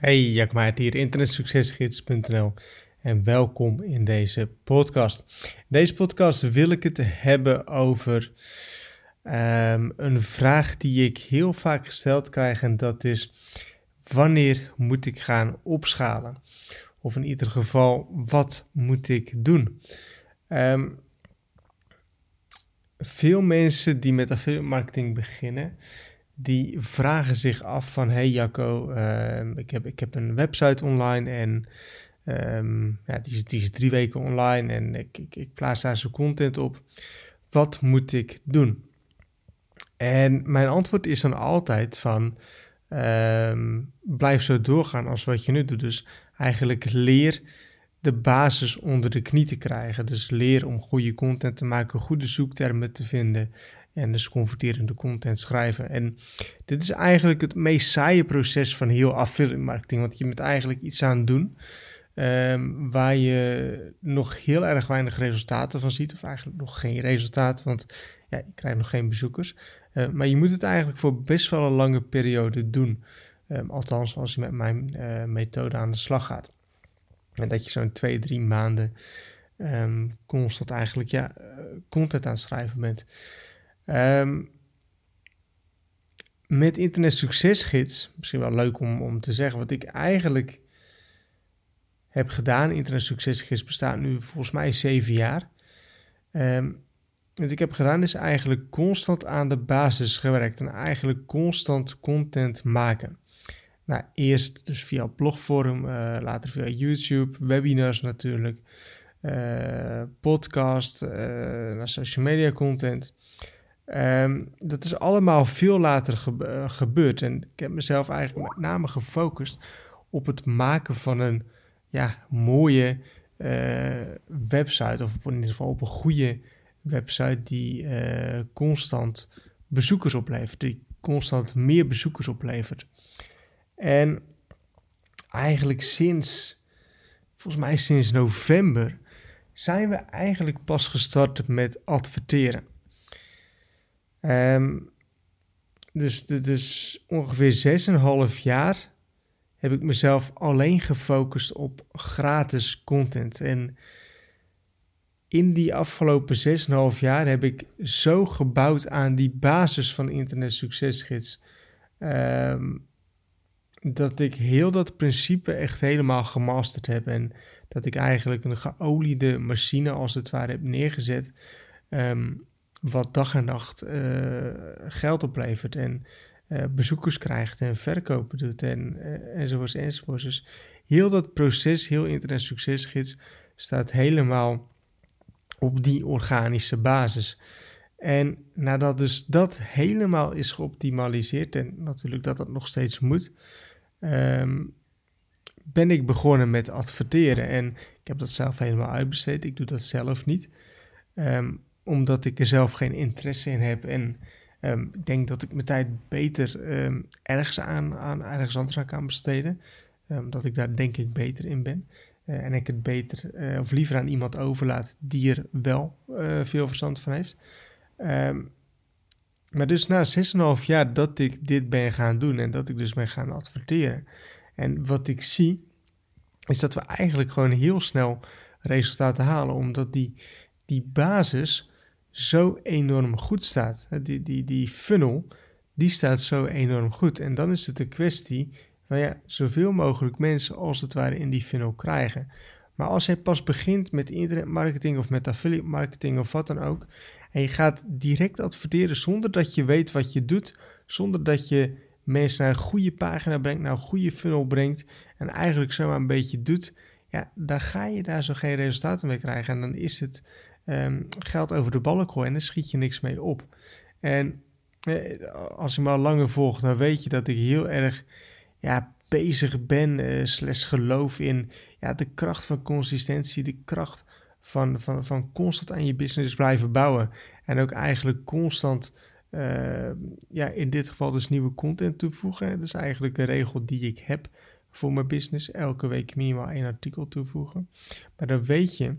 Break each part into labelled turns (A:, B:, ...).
A: Hey, Jack hier, internetsuccesgids.nl en welkom in deze podcast. In deze podcast wil ik het hebben over um, een vraag die ik heel vaak gesteld krijg en dat is wanneer moet ik gaan opschalen? Of in ieder geval, wat moet ik doen? Um, veel mensen die met affiliate marketing beginnen, die vragen zich af van... Hey Jacco, uh, ik, heb, ik heb een website online en um, ja, die, is, die is drie weken online en ik, ik, ik plaats daar zo content op. Wat moet ik doen? En mijn antwoord is dan altijd van... Um, blijf zo doorgaan als wat je nu doet. Dus eigenlijk leer de basis onder de knie te krijgen. Dus leer om goede content te maken, goede zoektermen te vinden en dus converterende content schrijven. En dit is eigenlijk het meest saaie proces van heel affiliate marketing, want je bent eigenlijk iets aan doen um, waar je nog heel erg weinig resultaten van ziet, of eigenlijk nog geen resultaten, want ja, je krijgt nog geen bezoekers. Uh, maar je moet het eigenlijk voor best wel een lange periode doen. Um, althans, als je met mijn uh, methode aan de slag gaat. En dat je zo'n twee, drie maanden um, constant eigenlijk ja, uh, content aan schrijven bent. Um, met Internet Succesgids, misschien wel leuk om, om te zeggen, wat ik eigenlijk heb gedaan. Internet Succesgids bestaat nu volgens mij zeven jaar. Um, wat ik heb gedaan is eigenlijk constant aan de basis gewerkt en eigenlijk constant content maken. Nou, eerst dus via blogvorm, uh, later via YouTube, webinars natuurlijk, uh, podcast, uh, social media content. Um, dat is allemaal veel later ge gebeurd. En ik heb mezelf eigenlijk met name gefocust op het maken van een ja, mooie website. Of in ieder geval op een goede website die constant bezoekers oplevert. Die constant meer bezoekers oplevert. En eigenlijk sinds, volgens mij sinds november, zijn we eigenlijk pas gestart met adverteren. Um, dus, dus ongeveer 6,5 jaar heb ik mezelf alleen gefocust op gratis content. En in die afgelopen 6,5 jaar heb ik zo gebouwd aan die basis van Internet Succesgids. Um, dat ik heel dat principe echt helemaal gemasterd heb. En dat ik eigenlijk een geoliede machine als het ware heb neergezet. Um, wat dag en nacht uh, geld oplevert en uh, bezoekers krijgt en verkopen doet en, uh, enzovoorts enzovoorts. Dus heel dat proces, heel internet succesgids, staat helemaal op die organische basis. En nadat dus dat helemaal is geoptimaliseerd en natuurlijk dat dat nog steeds moet, um, ben ik begonnen met adverteren. En ik heb dat zelf helemaal uitbesteed. Ik doe dat zelf niet. Um, omdat ik er zelf geen interesse in heb. En ik denk dat ik mijn tijd beter ergens, aan, aan, ergens anders aan kan besteden. dat ik daar denk ik beter in ben. Uh, en ik het beter uh, of liever aan iemand overlaat die er wel uh, veel verstand van heeft. Maar dus na 6,5 jaar dat ik dit ben gaan doen en dat ik dus ben gaan adverteren. En wat ik zie, is dat we eigenlijk gewoon heel snel resultaten halen, omdat die, die basis zo enorm goed staat. Die, die, die funnel, die staat zo enorm goed. En dan is het een kwestie van ja, zoveel mogelijk mensen als het ware in die funnel krijgen. Maar als jij pas begint met internetmarketing of met affiliate marketing of wat dan ook, en je gaat direct adverteren zonder dat je weet wat je doet, zonder dat je mensen naar een goede pagina brengt, naar een goede funnel brengt en eigenlijk zomaar een beetje doet, ja, dan ga je daar zo geen resultaten mee krijgen. En dan is het um, geld over de balk gooien en dan schiet je niks mee op. En eh, als je me al langer volgt, dan weet je dat ik heel erg ja, bezig ben, uh, slash geloof in ja, de kracht van consistentie, de kracht van, van, van constant aan je business blijven bouwen. En ook eigenlijk constant, uh, ja, in dit geval dus nieuwe content toevoegen. Dat is eigenlijk een regel die ik heb voor mijn business. Elke week minimaal één artikel toevoegen. Maar dan weet je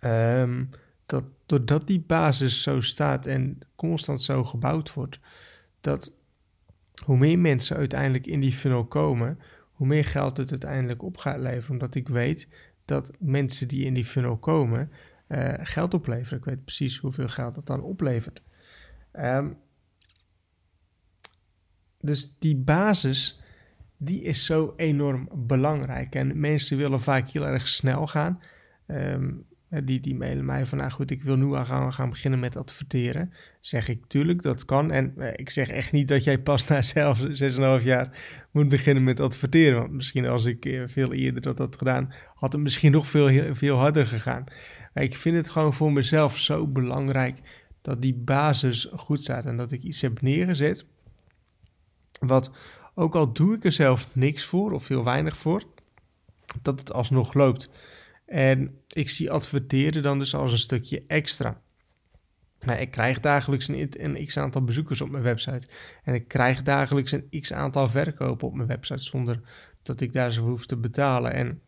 A: um, dat doordat die basis zo staat en constant zo gebouwd wordt, dat hoe meer mensen uiteindelijk in die funnel komen, hoe meer geld het uiteindelijk op gaat leveren. Omdat ik weet dat mensen die in die funnel komen, uh, geld opleveren. Ik weet precies hoeveel geld dat dan oplevert. Um, dus die basis, die is zo enorm belangrijk. En mensen willen vaak heel erg snel gaan. Um, die, die mailen mij van, nou goed, ik wil nu gaan, gaan beginnen met adverteren. Zeg ik, tuurlijk, dat kan. En eh, ik zeg echt niet dat jij pas na zelf 6,5 jaar moet beginnen met adverteren. Want misschien als ik eh, veel eerder dat had gedaan, had het misschien nog veel, veel harder gegaan. Maar ik vind het gewoon voor mezelf zo belangrijk dat die basis goed staat. En dat ik iets heb neergezet wat, ook al doe ik er zelf niks voor of veel weinig voor, dat het alsnog loopt. En ik zie adverteren dan dus als een stukje extra. Nou, ik krijg dagelijks een, een x aantal bezoekers op mijn website. En ik krijg dagelijks een x aantal verkopen op mijn website zonder dat ik daar zo hoef te betalen. En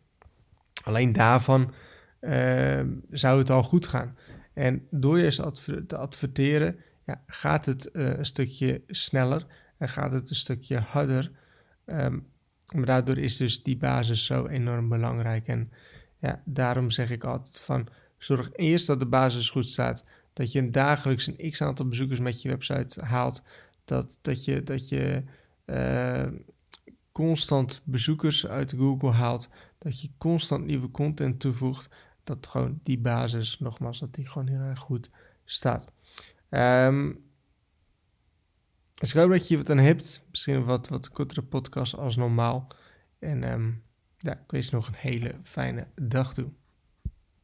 A: alleen daarvan uh, zou het al goed gaan. En door je te adverteren ja, gaat het uh, een stukje sneller en gaat het een stukje harder. Um, maar daardoor is dus die basis zo enorm belangrijk. En ja, daarom zeg ik altijd van zorg eerst dat de basis goed staat. Dat je dagelijks een x aantal bezoekers met je website haalt. Dat, dat je, dat je uh, constant bezoekers uit Google haalt. Dat je constant nieuwe content toevoegt. Dat gewoon die basis, nogmaals, dat die gewoon heel erg goed staat. Um, ik hoop dat je wat aan hebt. Misschien wat, wat kortere podcast als normaal. En um, ja, ik wens nog een hele fijne dag toe.